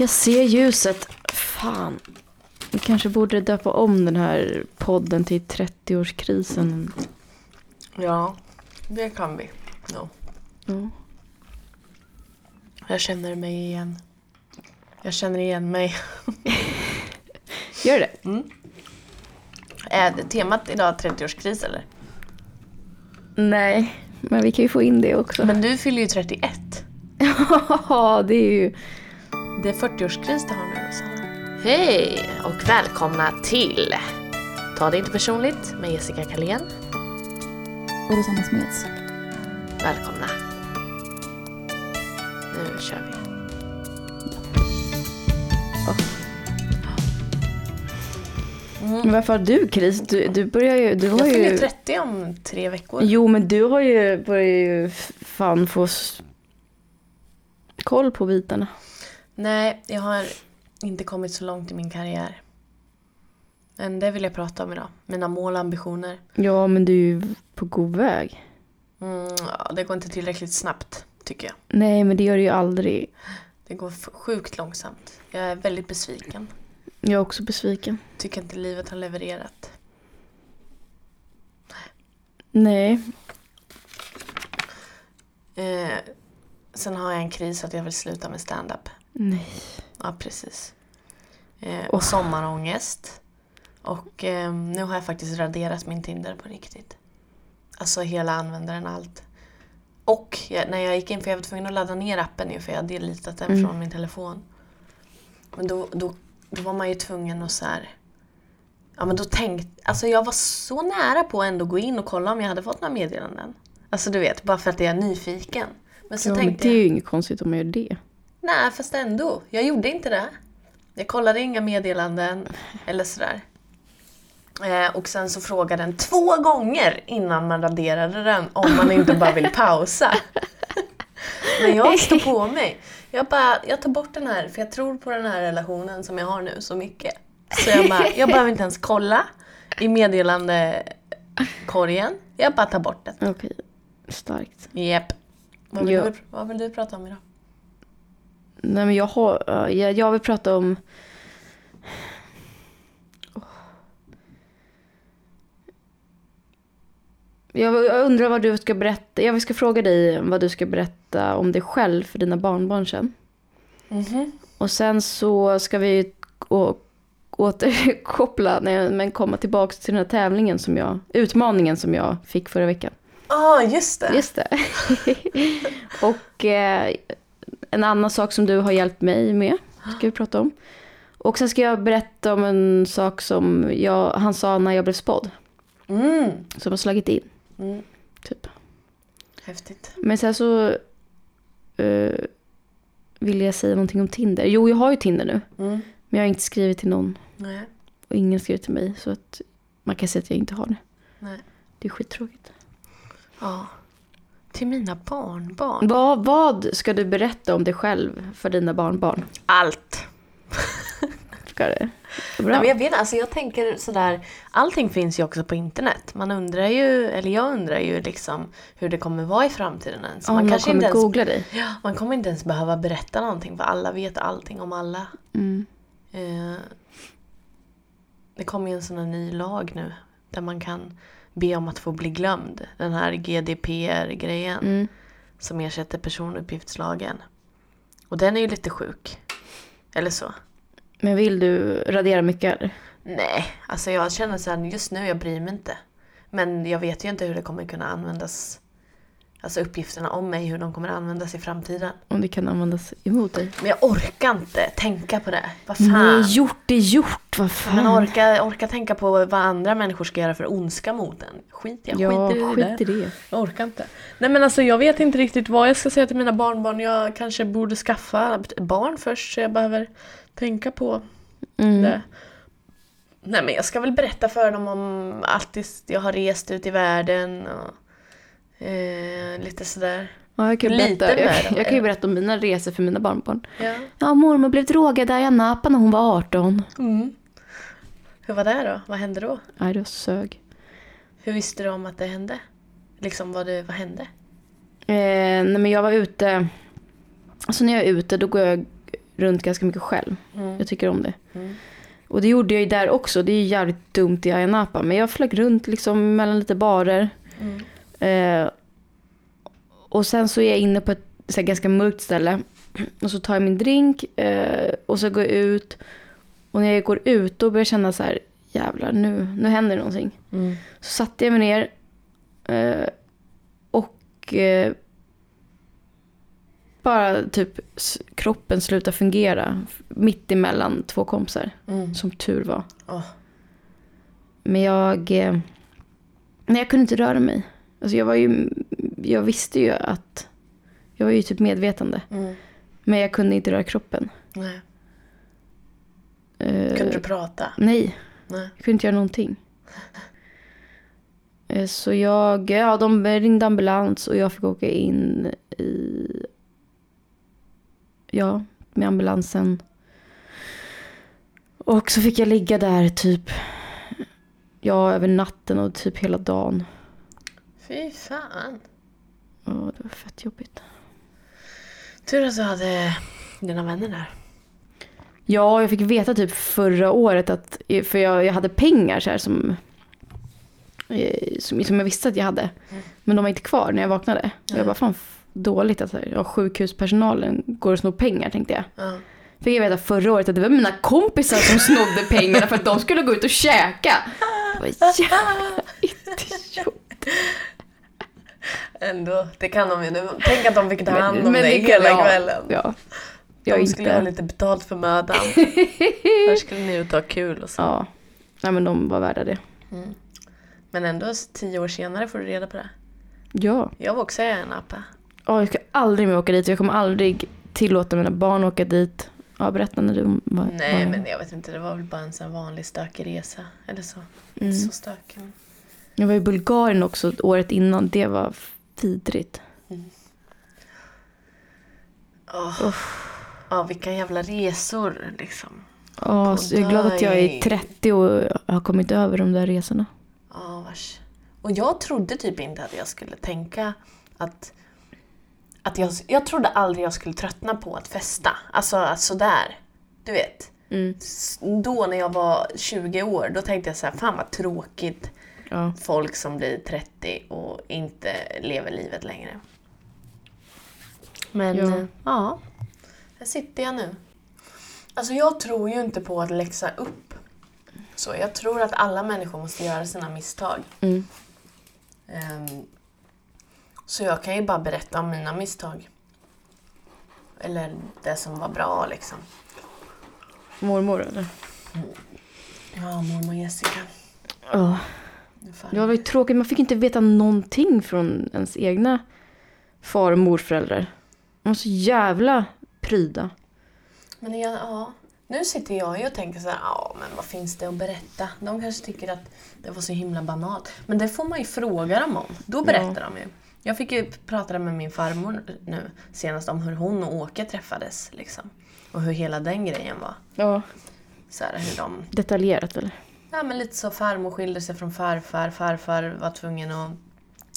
Jag ser ljuset. Fan. Vi kanske borde döpa om den här podden till 30-årskrisen. Ja, det kan vi. No. Ja. Jag känner mig igen. Jag känner igen mig. Gör det? Är det temat idag 30-årskris eller? Nej, men vi kan ju få in det också. Men du fyller ju 31. Ja, det är ju... Det är 40-årskris det har nu Sanna. Hej och välkomna till Ta det inte personligt med Jessica Kalén. Och Rosanna Smeds. Välkomna. Nu kör vi. Men varför har du kris? Du, du börjar ju... Du har Jag fyller ju... 30 om tre veckor. Jo, men du har ju börjat ju fan få koll på bitarna. Nej, jag har inte kommit så långt i min karriär. Men det vill jag prata om idag. Mina mål och ambitioner. Ja, men du är ju på god väg. Mm, ja, det går inte tillräckligt snabbt, tycker jag. Nej, men det gör det ju aldrig. Det går sjukt långsamt. Jag är väldigt besviken. Jag är också besviken. Tycker inte livet har levererat. Nej. Eh, sen har jag en kris att jag vill sluta med stand-up. Nej. Ja, precis. Eh, och sommarångest. Och eh, nu har jag faktiskt raderat min Tinder på riktigt. Alltså hela användaren, allt. Och jag, när jag gick in, för jag var tvungen att ladda ner appen ju för jag hade deletat den Mm. från min telefon. Men då, då, då var man ju tvungen att så här... Ja men då tänkte... Alltså jag var så nära på att ändå gå in och kolla om jag hade fått några meddelanden. Alltså du vet, bara för att jag är nyfiken. Men så Ja, men tänkte det är jag... ju inget konstigt om man gör det. Nej, fast ändå. Jag gjorde inte det. Jag kollade inga meddelanden eller sådär. Eh, och sen så frågade den två gånger innan man raderade den om man inte bara vill pausa. Men jag står på mig. Jag, bara, jag tar bort den här, för jag tror på den här relationen som jag har nu så mycket. Så jag, bara, jag behöver inte ens kolla i meddelandekorgen. Jag bara tar bort den. Okej. Starkt. Japp. Vad, vill Ja. du- vad vill du prata om idag? Nej, men jag har... ja, Jag, jag vill prata om... Jag, jag undrar vad du ska berätta. Jag ska fråga dig vad du ska berätta om dig själv för dina barnbarn sen. Mhm. Och sen så ska vi å, återkoppla, nej, men komma tillbaka till den här tävlingen som jag, utmaningen som jag fick förra veckan. ah, just det. Just det. och eh, en annan sak som du har hjälpt mig med, ska vi prata om. Och sen ska jag berätta om en sak som jag, han sa när jag blev spådd, Mm. som har slagit in. Mm. Typ. Häftigt. Men sen så eh, vill jag säga någonting om Tinder. Jo, jag har ju Tinder nu, Mm. men jag har inte skrivit till någon. Nej. Och ingen skriver till mig, så att man kan säga att jag inte har det. Nej. Det är skittråkigt. Ja. Till mina barnbarn. Vad, vad ska du berätta om dig själv för dina barnbarn? Allt. Ska det? Bra. Nej, jag vet alltså jag tänker sådär, allting finns ju också på internet. Man undrar ju, eller jag undrar ju liksom hur det kommer vara i framtiden ens. Om man man kanske kommer inte ens, googla dig. ja, man kommer inte ens behöva berätta någonting för alla vet allting om alla. Mm. Eh, det kommer ju en sån här ny lag nu där man kan be om att få bli glömd. Den här GDPR-grejen. Mm. som ersätter personuppgiftslagen. Och den är ju lite sjuk. Eller så. Men vill du radera mycket? eller? Nej, alltså jag känner så här, just nu jag bryr mig inte. Men jag vet ju inte hur det kommer kunna användas. Alltså uppgifterna om mig, hur de kommer användas i framtiden. Om det kan användas emot dig? Men jag orkar inte tänka på det. Vad fan. Nej, gjort är gjort. Vad Men fan. orka, orka tänka på vad andra människor ska göra för ondska mot en. Skit, jag ja, skiter i det där. skit i det. Jag orkar inte. Nej men alltså jag vet inte riktigt vad jag ska säga till mina barnbarn. Jag kanske borde skaffa barn först så jag behöver tänka på Mm. det. Nej men jag ska väl berätta för dem om allt det- jag har rest ut i världen och eh, lite sådär. Ja, jag, kan Lite berätta, jag, med jag kan ju berätta om mina resor för mina barnbarn. Ja. Ja, mormor blev drogad där i Napa när hon var 18. Mm. Hur var det då? Vad hände då? Nej, det sög. Hur visste du om att det hände? Liksom vad, det, vad hände? Eh, nej, men jag var ute. Alltså när jag är ute då går jag runt ganska mycket själv. Mm. Jag tycker om det. Mm. Och det gjorde jag ju där också. Det är ju jävligt dumt i Ayia Napa. Men jag flög runt liksom mellan lite barer. Mm. Eh, och sen så är jag inne på ett så ganska mörkt ställe. Och så tar jag min drink eh, och så går jag ut. Och när jag går ut då börjar jag känna så här, jävlar nu, nu händer någonting. Mm. Så satte jag mig ner. Eh, och eh, bara typ kroppen slutade fungera. Mitt emellan två kompisar. Mm. Som tur var. Åh. Men jag... Eh, nej, jag kunde inte röra mig. Alltså jag var ju... Jag visste ju att... Jag var ju typ medvetande. Mm. Men jag kunde inte röra kroppen. Nej. Eh, Kunde du prata? Nej, Nej. jag kunde inte göra någonting. Eh, Så jag... Ja, de ringde ambulans och jag fick åka in i... Ja, med ambulansen. Och så fick jag ligga där typ... Ja, över natten och typ hela dagen. Fy fan. Ja, det var fett jobbigt. Tur att du hade dina vänner där. Ja, jag fick veta typ förra året att, för jag, jag hade pengar så här som, eh, som, som jag visste att jag hade. Men de var inte kvar när jag vaknade. Och jag bara, fan dåligt att så här, ja, sjukhuspersonalen går och snor pengar tänkte jag. Ja. Fick jag veta förra året att det var mina kompisar som snodde pengarna för att de skulle gå ut och käka. Jag bara, jävla idiot. Ändå, det kan de ju nu. Tänk att de fick ta hand om Men- dig hela ja, kvällen. Ja. Jag de skulle ha inte... lite betalt för mödan. Här skulle ni ut och ha kul och så. Ja. Nej men de var värda det. Men ändå tio år senare får du reda på det. Ja. Jag var också i en apa. Ja, jag ska aldrig mer åka dit. Jag kommer aldrig tillåta mina barn att åka dit. Ja, berätta när du var Nej var- men jag vet inte, det var väl bara en sån vanlig stökig resa. Eller så. Mm. Inte så stökig. Jag var i Bulgarien också året innan. Det var vidrigt. Åh. Ja, vilka jävla resor liksom. Ja, så jag är glad att jag är 30 och har kommit över de där resorna. Ja, vars. Och jag trodde typ inte att jag skulle tänka att... att jag, jag trodde aldrig jag skulle tröttna på att festa. Alltså sådär. Du vet. Mm. Då när jag var 20 år, då tänkte jag så här, fan vad tråkigt. Ja. Folk som blir 30 och inte lever livet längre. Men Ja. ja, här sitter jag nu. Alltså jag tror ju inte på att läxa upp. Så jag tror att alla människor måste göra sina misstag. Mm. Ehm, så jag kan ju bara berätta om mina misstag. Eller det som var bra liksom. Mormor eller? Ja, mormor Jessica. Ja. Ungefär. Det var ju tråkigt. Man fick inte veta någonting från ens egna far och morföräldrar. De var så jävla pryda. Men jag, ja, nu sitter jag ju och tänker så här, ja men vad finns det att berätta? De kanske tycker att det var så himla banalt. Men det får man ju fråga dem om. Då berättar de ju. Jag fick ju prata med min farmor nu senast om hur hon och Åke träffades. Liksom. Och hur hela den grejen var. Ja. Så här, hur de, Detaljerat eller? Ja men lite så farmor skilde sig från farfar. Farfar var tvungen att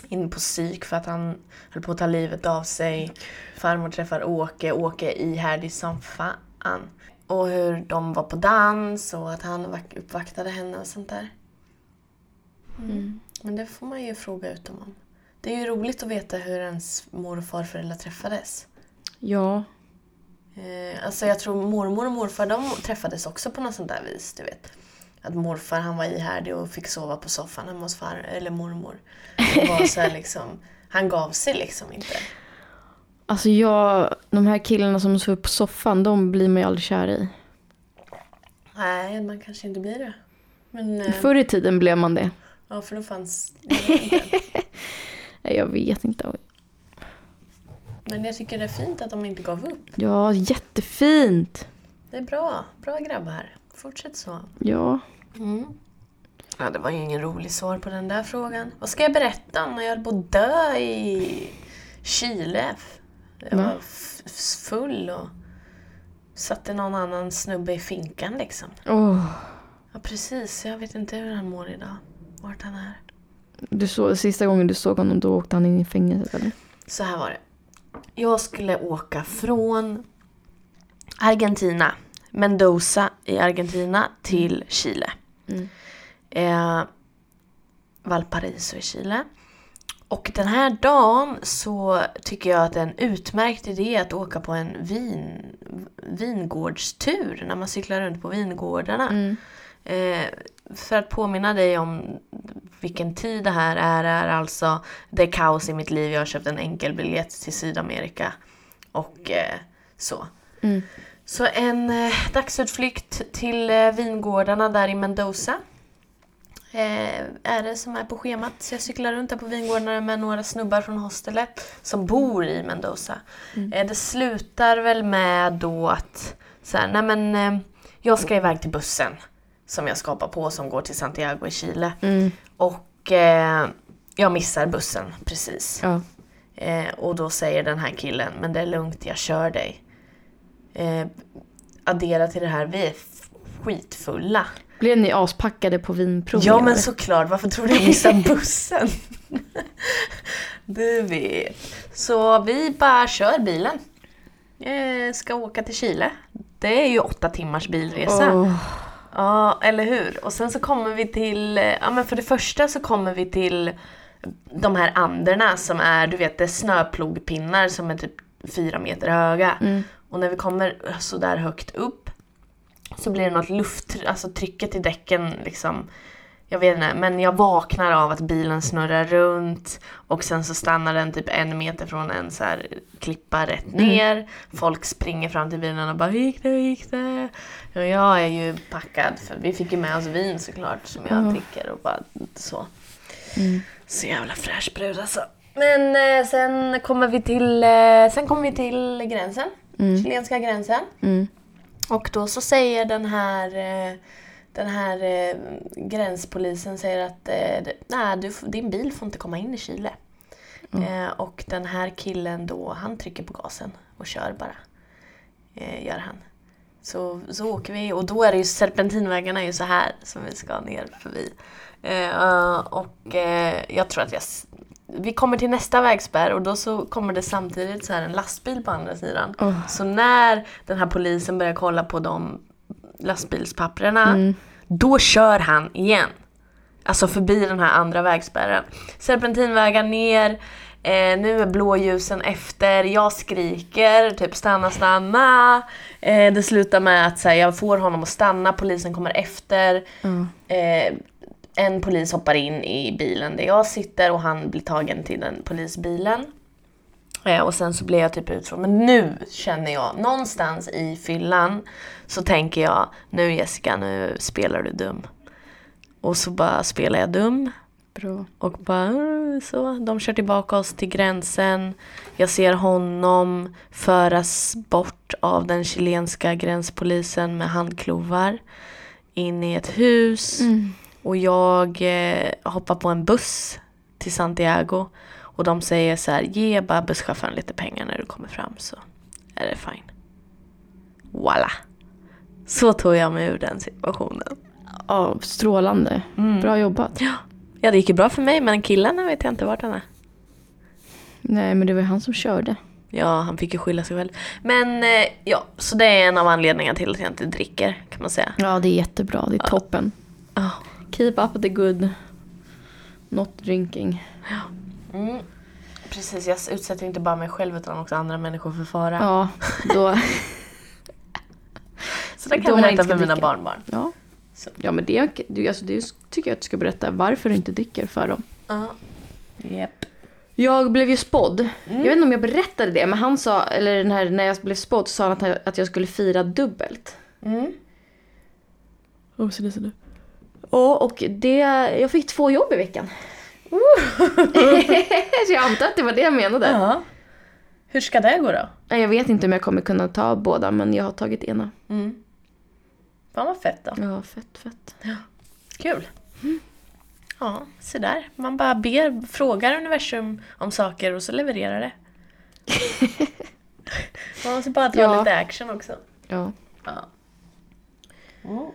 in på psyk för att han höll på att ta livet av sig. Farmor träffar Åke, Åke är ihärdig som fan. Och hur de var på dans och att han vak- uppvaktade henne och sånt där. Mm. Men det får man ju fråga ut dem om. Det är ju roligt att veta hur ens mor och farföräldrar träffades. Ja. Eh, alltså jag tror mormor och morfar de träffades också på något sånt där vis, du vet. Att morfar han var ihärdig och fick sova på soffan hemma hos far, eller mormor. Var så liksom, han gav sig liksom inte. Alltså jag, de här killarna som sover på soffan, de blir man ju aldrig kär i. Nej, man kanske inte blir det. Men, eh, Förr i tiden blev man det. ja för då fanns. Nej, Jag vet inte. Men jag tycker det är fint att de inte gav upp. Ja, jättefint. Det är bra, bra grabbar. Fortsätt så. Ja. Mm. Ja, det var ju ingen rolig svar på den där frågan. Vad ska jag berätta om när jag höll på att dö i Chile? Jag Va? var full och satte någon annan snubbe i finkan liksom. Åh. Ja, precis. Jag vet inte hur han mår idag. Vart han är. Du såg, sista gången du såg honom, då åkte han in i fängelset eller? Så här var det. Jag skulle åka från Argentina. Mendoza i Argentina till Chile. Mm. Eh, Valparaiso i Chile. Och den här dagen så tycker jag att det är en utmärkt idé att åka på en vin, vingårdstur när man cyklar runt på vingårdarna. Mm. Eh, för att påminna dig om vilken tid det här är, är alltså det är kaos i mitt liv. Jag har köpt en enkel biljett till Sydamerika. Och eh, så. Mm. Så en eh, dagsutflykt till eh, vingårdarna där i Mendoza. Eh, är det som är på schemat. Så jag cyklar runt där på vingårdarna med några snubbar från hostelet som bor i Mendoza. Eh, det slutar väl med då att så här, nej men, eh, jag ska iväg till bussen som jag ska hoppa på som går till Santiago i Chile. Mm. Och eh, jag missar bussen precis. Ja. Eh, och då säger den här killen, men det är lugnt, jag kör dig. Eh, addera till det här, vi är skitfulla. Blev ni aspackade på vinprovningen? Ja men såklart, varför tror du jag missar bussen? du vet. Så vi bara kör bilen. Eh, ska åka till Chile. Det är ju åtta timmars bilresa. Åh. Ja, eller hur? Och sen så kommer vi till, ja men för det första så kommer vi till de här anderna som är, du vet det är snöplogpinnar som är typ fyra meter höga. Mm. Och när vi kommer så där högt upp så blir det något luft, alltså trycket i däcken liksom jag vet inte, men jag vaknar av att bilen snurrar runt och sen så stannar den typ en meter från en så här klippa rätt ner. Folk springer fram till bilen och bara hur gick det, hur gick det? Och jag är ju packad för vi fick ju med oss vin såklart som jag Ja. dricker och bara så. Mm. Så jävla fräsch brud alltså. Men eh, sen kommer vi till, eh, sen kommer vi till gränsen. Mm. Chilenska gränsen. Mm. Och då så säger den här, eh, den här eh, gränspolisen säger att eh, nej, du, din bil får inte komma in i Chile. Eh, och den här killen då, han trycker på gasen och kör bara. Eh, gör han. Så, så åker vi och då är det ju serpentinvägarna är ju så här som vi ska ner förbi. Och jag tror att jag, vi kommer till nästa vägspärr och då så kommer det samtidigt så här en lastbil på andra sidan. Åh. Så när den här polisen börjar kolla på de lastbilspapperna, Mm. då kör han igen. Alltså förbi den här andra vägspärren. Serpentinvägar ner, eh, nu är blåljusen efter, jag skriker, typ stanna, stanna. Eh, det slutar med att så här, jag får honom att stanna, polisen kommer efter. Ja. Eh, en polis hoppar in i bilen där jag sitter och han blir tagen till den polisbilen. Eh, och sen så blir jag typ utfrågad. Men nu känner jag, någonstans i fyllan så tänker jag, nu Jessica, nu spelar du dum. Och så bara spelar jag dum. Bra. Och bara så. De kör tillbaka oss till gränsen. Jag ser honom föras bort av den chilenska gränspolisen med handklovar. In i ett hus. Mm. Och jag eh, hoppar på en buss till Santiago. Och de säger så här, ge bara busschauffören lite pengar när du kommer fram så är det fine. Voila! Så tog jag mig ur den situationen. Ja, strålande. Mm. Bra jobbat. Ja, det gick ju bra för mig men killen vet jag inte vart han är. Nej, men det var ju han som körde. Ja, han fick ju skylla sig själv. Men eh, ja, så det är en av anledningarna till att jag inte dricker kan man säga. Ja, det är jättebra. Det är toppen. Ja. Keep up the good. Not drinking. Mm. Precis, jag utsätter inte bara mig själv utan också andra människor för fara. Ja, då... så det då kan man jag inte berätta för mina barnbarn. Ja. Så. Ja, men det, alltså, det tycker jag att du ska berätta varför du inte dricker för dem. Ja. Japp. Jag blev ju spådd. Mm. Jag vet inte om jag berättade det, men han sa, eller den här, när jag blev spådd så sa han att, jag- att jag skulle fira dubbelt. Mm. Oh, så det, så det. Ja, och det, jag fick två jobb i veckan. så jag antar att det var det jag menade. Ja. Hur ska det gå då? Jag vet inte om jag kommer kunna ta båda, men jag har tagit ena. Mm. Fan vad fett då. Ja, fett, fett. Kul. Ja, så där. Man bara ber, frågar universum om saker och så levererar det. Man måste bara ta Ja. lite action också. Ja. Ja. Mm.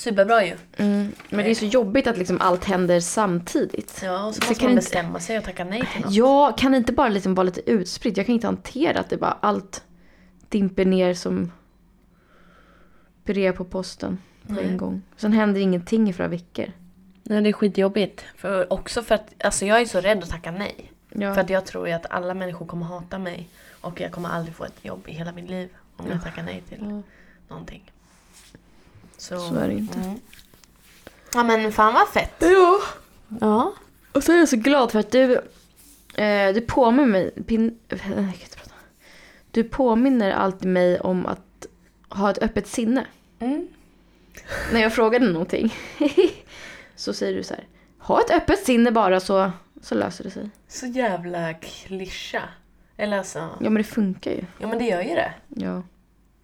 Superbra ju. Mm. Men det är så jobbigt att liksom allt händer samtidigt. Ja, och så Så måste kan man inte- bestämma sig och tacka nej till något. Jag kan inte bara liksom vara lite utspridd. Jag kan inte hantera att det bara allt dimper ner som brev på posten på Nej. en gång. Sen händer ingenting i flera veckor. Nej, det är skitjobbigt. För, också för att alltså jag är så rädd att tacka nej. Ja. För att jag tror ju att alla människor kommer hata mig. Och jag kommer aldrig få ett jobb i hela mitt liv om jag Ja. tackar nej till Ja. någonting. Så, Så är det inte. Mm. Ja men fan vad fett. ja. Ja. Och så är jag så glad för att du, eh, du påminner mig, pin, jag kan inte prata. Du påminner alltid mig om att ha ett öppet sinne. Mm. När jag frågade någonting så säger du så här, ha ett öppet sinne bara så, så löser det sig. Så jävla klyscha. Eller alltså, Ja men det funkar ju. ja men det gör ju det. Ja,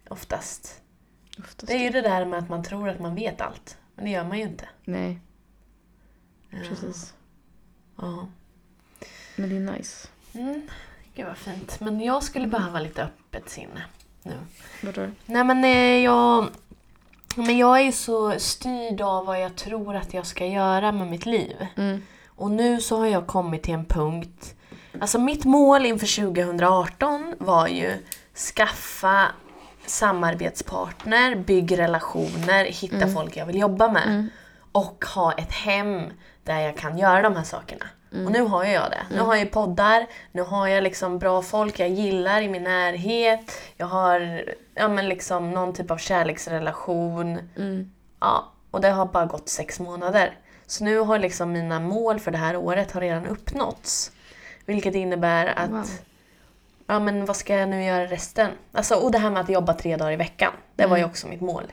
Oftast. Oftast. Det är ju det där med att man tror att man vet allt. Men det gör man ju inte. Nej, Ja. precis. Ja. Men det är nice. Mm. Gud vad fint. Men jag skulle behöva lite öppet sinne nu. Vadå? Nej men eh, jag... Men jag är ju så styrd av vad jag tror att jag ska göra med mitt liv. Mm. Och nu så har jag kommit till en punkt... Alltså mitt mål inför 2018 var ju skaffa samarbetspartner, bygg relationer, hitta folk jag vill jobba med. Mm. Och ha ett hem där jag kan göra de här sakerna. Och nu har jag det. Nu har jag poddar, nu har jag liksom bra folk jag gillar i min närhet. Jag har ja, men liksom någon typ av kärleksrelation. Mm. Ja, och det har bara gått sex månader. Så nu har liksom mina mål för det här året har redan uppnåtts. Vilket innebär att, Wow. Ja men vad ska jag nu göra resten? Alltså, och det här med att jobba tre dagar i veckan, det var ju också mitt mål.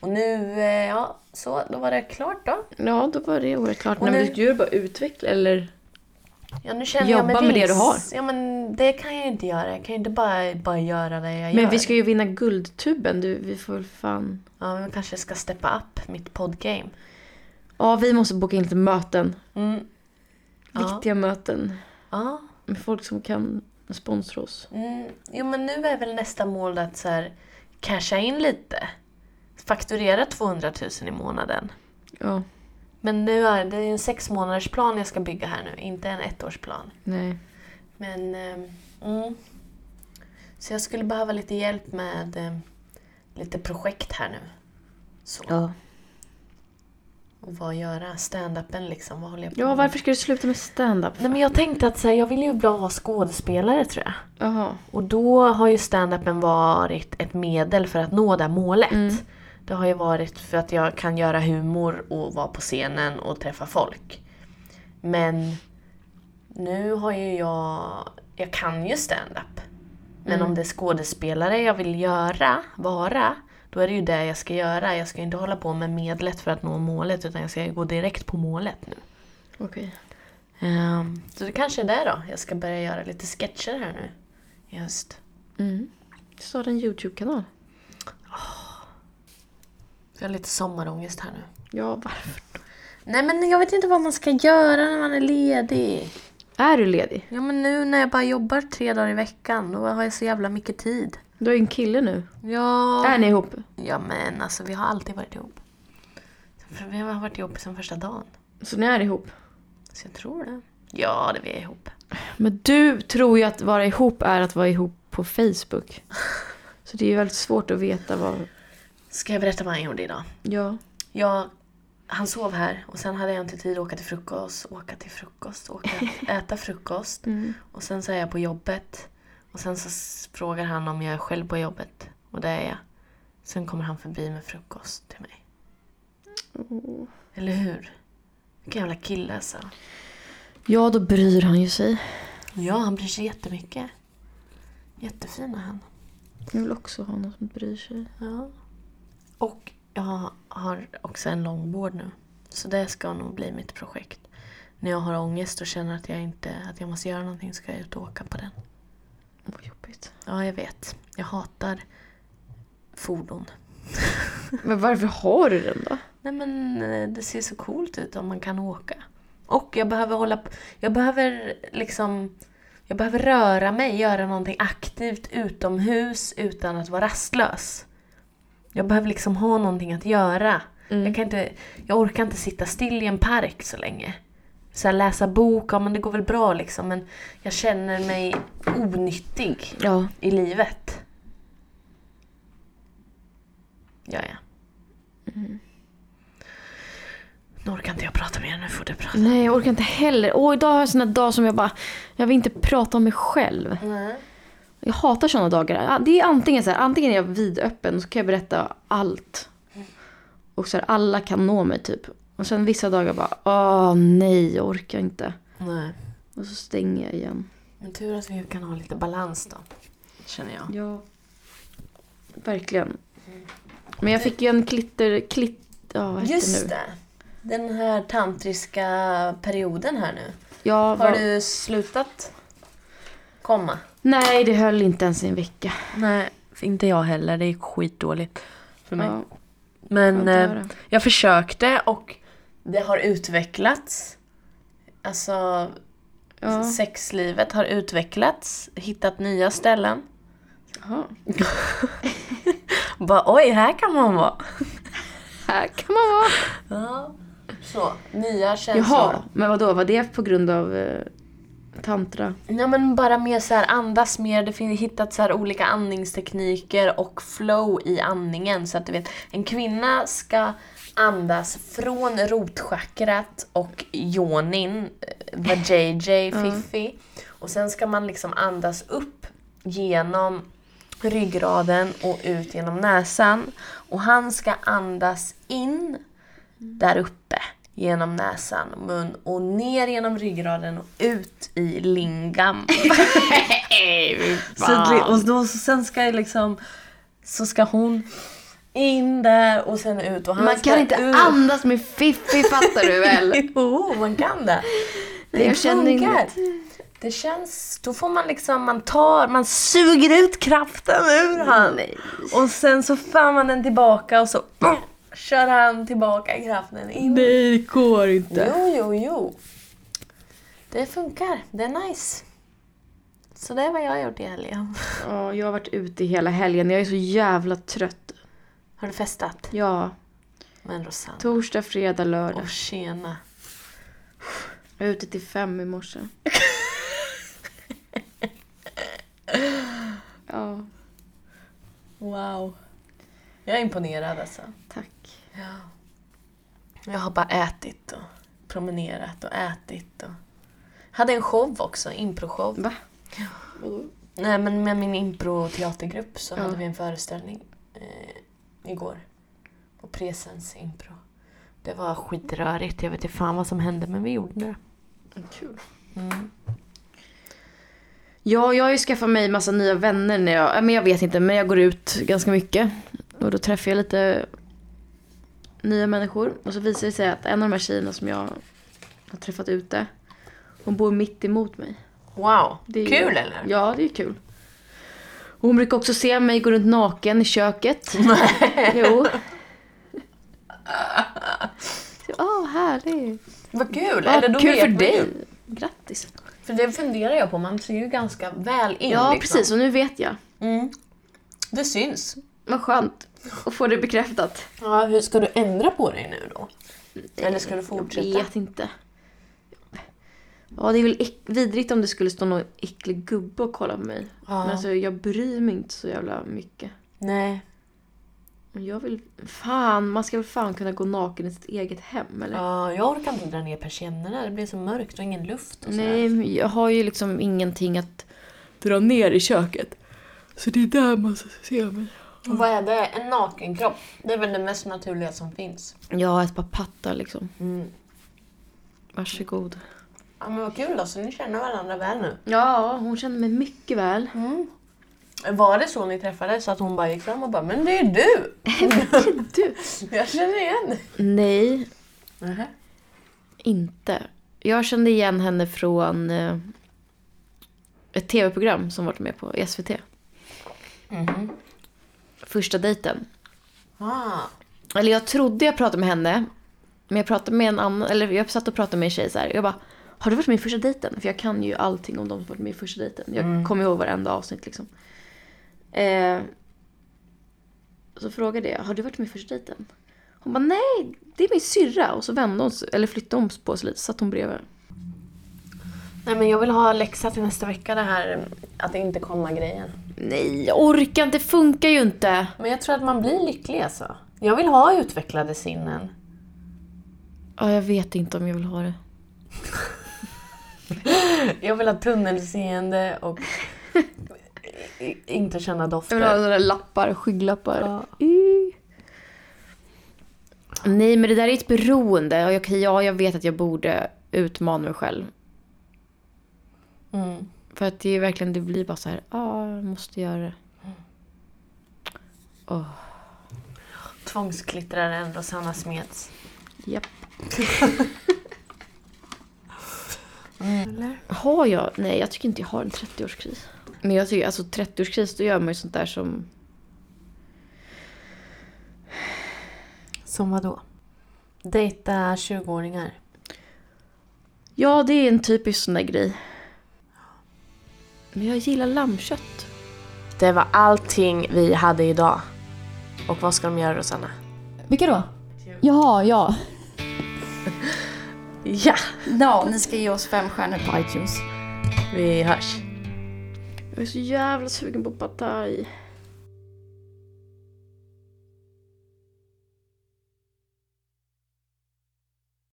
Och nu, eh, ja, så då var det klart då. Ja, då var det året klart. Och Nej, men nu- du skulle bara utveckla eller? Ja, nu känner Jobba jag med det du har. Ja, men det kan jag ju inte göra. Jag kan ju inte bara, bara göra det jag Men gör. vi ska ju vinna Guldtuben. Du, vi får väl fan... Ja, men kanske ska steppa upp mitt poddgame. Ja, vi måste boka in lite möten. Mm. Ja. Viktiga möten. Ja. Med folk som kan sponsra oss. Mm. Jo, men nu är väl nästa mål att så här, casha in lite. Fakturera 200 000 i månaden. Ja, Men nu är det en sex månaders plan jag ska bygga här nu, inte en ettårsplan. nej. Men, ehm, mm. Så jag skulle behöva lite hjälp med eh, lite projekt här nu. Så. Ja. Och vad göra? Stand-upen liksom, vad håller jag på Ja, med? varför ska du sluta med stand-up? Nej men jag tänkte att så här, jag vill ju bra vara skådespelare tror jag. Jaha. Och då har ju stand-upen varit ett medel för att nå det målet. Mm. Det har ju varit för att jag kan göra humor och vara på scenen och träffa folk. Men nu har ju jag, jag kan ju stand-up. Men Mm. om det är skådespelare jag vill göra, vara, då är det ju det jag ska göra. Jag ska inte hålla på med medlet för att nå målet utan jag ska gå direkt på målet nu. Okej. Ehm, så det kanske är det då. Jag ska börja göra lite sketcher här nu i höst. Mm. Starta en YouTube-kanal. Jag har lite sommarångest här nu. Ja, varför? Nej men jag vet inte vad man ska göra när man är ledig. Är du ledig? Ja men nu när jag bara jobbar tre dagar i veckan, då har jag så jävla mycket tid. Du har ju en kille nu. Ja, Är ni ihop? ja men alltså vi har alltid varit ihop. Vi har varit ihop sedan första dagen. Så ni är ihop? Så jag tror det. Ja, det vi är ihop. Men du tror ju att vara ihop är att vara ihop på Facebook. Så det är ju väldigt svårt att veta vad... Ska jag berätta vad han gjorde idag? Ja. Jag, han sov här och sen hade jag inte tid att åka till frukost, åka till frukost, åka, äta frukost. Mm. Och sen så är jag på jobbet. Och sen så frågar han om jag är själv på jobbet. Och det är jag. Sen kommer han förbi med frukost till mig. Åh. Eller hur? Vilken jävla kille alltså. Ja, då bryr han ju sig. Ja, han bryr sig jättemycket. Jättefin är han. Jag vill också ha någon som bryr sig. Ja. Och jag har också en långbord nu. Så det ska nog bli mitt projekt. När jag har ångest och känner att jag inte att jag måste göra någonting ska jag ut och åka på den. Vad jobbigt. Ja, jag vet. Jag hatar fordon. Men varför har du den då? Nej men eh, det ser så coolt ut om man kan åka. Och jag behöver hålla Jag behöver liksom... Jag behöver röra mig, göra någonting aktivt utomhus utan att vara rastlös. Jag behöver liksom ha någonting att göra. Mm. Jag, kan inte, jag orkar inte sitta still i en park så länge så här, läsa bok, ja men det går väl bra liksom. Men jag känner mig onyttig ja. i livet. Ja, ja. Mm. Nu orkar inte jag prata mer, nu får du prata. Nej, jag orkar inte heller. Åh, idag har jag såna dagar som jag bara, jag vill inte prata om mig själv. Mm. Jag hatar såna dagar. Det är antingen så här, antingen är jag vidöppen och så kan jag berätta allt. Och så här, alla kan nå mig typ. Och sen vissa dagar bara, åh nej, jag orkar inte. Nej. Och så stänger jag igen. Men tur att vi kan ha lite balans då. Känner jag. Ja. Verkligen. Men jag fick ju en klitter, klitt, ja vad Just det nu? det. Den här tantriska perioden här nu. Ja, Har vad- du slutat komma? Nej, det höll inte ens i en vecka. Nej, inte jag heller. Det är skitdåligt för mig. Ja, Men att eh, jag försökte och det har utvecklats. Alltså, ja. sexlivet har utvecklats. Hittat nya ställen. Jaha. Bara, oj, här kan man vara. Här kan man vara. Ja. Så, nya känslor. Jaha, men vad då? Var det på grund av eh, tantra? Ja men bara mer så här andas mer, det finns hittat så här olika andningstekniker och flow i andningen. Så att du vet, en kvinna ska andas från rotchakrat och yonin, eh, vajayjay, fiffi. Och sen ska man liksom andas upp genom ryggraden och ut genom näsan. Och han ska andas in där uppe genom näsan och mun och ner genom ryggraden och ut i lingam. så, och då, så sen ska liksom, så ska hon in där och sen ut och han Man kan inte ut. andas med fiffi, fattar du väl? Jo, man kan det. Jag känner funkar. Det känns, då får man liksom, man tar, man suger ut kraften ur han. Nej. Och sen så för man den tillbaka och så mm, kör han tillbaka kraften in. Nej, det går inte. Jo, jo, jo. Det funkar. Det är nice. Så det är vad jag har gjort i helgen. Ja, jag har varit ute hela helgen. Jag är så jävla trött. Har du festat? Ja, Men Rosanna. torsdag, fredag, lördag. Åh, tjena. Jag var ute till fem i morse. Ja, Wow. Jag är imponerad alltså. tack. Ja. Jag har bara ätit och promenerat och ätit och... Hade en show också, improshow. Va? Nej men med min impro-teatergrupp så Ja. hade vi en föreställning eh, igår. På Presens impro. Det var skitrörigt, jag vet inte fan vad som hände men vi gjorde det. Kul. Mm. Ja, jag har ju skaffat mig massa nya vänner när jag, äh, men jag vet inte, men jag går ut ganska mycket. Och då träffar jag lite nya människor. Och så visar det sig att en av de här tjejerna som jag har träffat ute, hon bor mitt emot mig. Wow, är ju- kul eller? Ja, det är kul. Och hon brukar också se mig gå runt naken i köket. jo. Så, Åh, härligt. Vad kul! Eller då kul vet för man dig. ju. Grattis. För det funderar jag på, man ser ju ganska väl in Ja, liksom. precis. Och nu vet jag. Mm. Det syns. Vad skönt att få det bekräftat. Ja, hur ska du ändra på dig nu då? Eller ska du fortsätta? Jag vet inte. Ja, det är väl vidrigt om det skulle stå någon äcklig gubbe och kolla på mig. Ja. Men alltså, jag bryr mig inte så jävla mycket. Nej. Jag vill... Fan, man ska väl fan kunna gå naken i sitt eget hem, eller? Ja, jag orkar inte dra ner persiennerna. Det blir så mörkt och ingen luft och. Nej, men jag har ju liksom ingenting att dra ner i köket. Så det är där man ska se mig. Vad är det? En nakenkropp? Det är väl det mest naturliga som finns. Har ett par pattar liksom. Mm. Varsågod. Ja, men vad kul då, så ni känner varandra väl nu? Ja, hon känner mig mycket väl. Mm. Var det så ni träffades att hon bara gick fram och bara “Men det är ju du!” Du? Jag känner igen Nej, dig. inte. Jag kände igen henne från eh, ett tv-program som varit med på SVT. Mhm. Första dejten. Ah. Eller jag trodde jag pratade med henne. Men jag pratade med en annan, eller jag satt och pratade med en tjej så här. Jag bara, har du varit med i första dejten? För jag kan ju allting om de som varit med i första dejten. Jag Mm. kommer ihåg varenda avsnitt liksom. Eh, så frågade jag, har du varit med i första dejten? Hon bara, nej, det är min syrra. Och så vände hon sig, eller flyttade hon på sig lite, satt hon bredvid. Nej men jag vill ha läxa till nästa vecka det här att inte komma grejen. Nej, jag orkar inte, det funkar ju inte. Men jag tror att man blir lycklig alltså. Jag vill ha utvecklade sinnen. Ja, jag vet inte om jag vill ha det. Jag vill ha tunnelseende och inte känna dofter. Jag vill ha sådana där lappar, skygglappar. Ja. Nej, men det där är ett beroende. Och jag, ja, jag vet att jag borde utmana mig själv. Mm. För att det är verkligen, det blir bara så här, ja, jag måste göra det. Åh, Tvångsklittraren Rosanna Smeds. japp. Eller? Har jag? Nej, jag tycker inte jag har en 30-årskris. Men jag tycker, alltså 30-årskris, då gör man ju sånt där som... Som vadå? Dejta 20-åringar. Ja, det är en typisk sån där grej. Men jag gillar lammkött. Det var allting vi hade idag. Och vad ska de göra Rosanna? Vilka då? Jaha, ja. Ja! Ja, ni ska ge oss fem stjärnor på iTunes. Vi hörs. Jag är så jävla sugen på pad thai.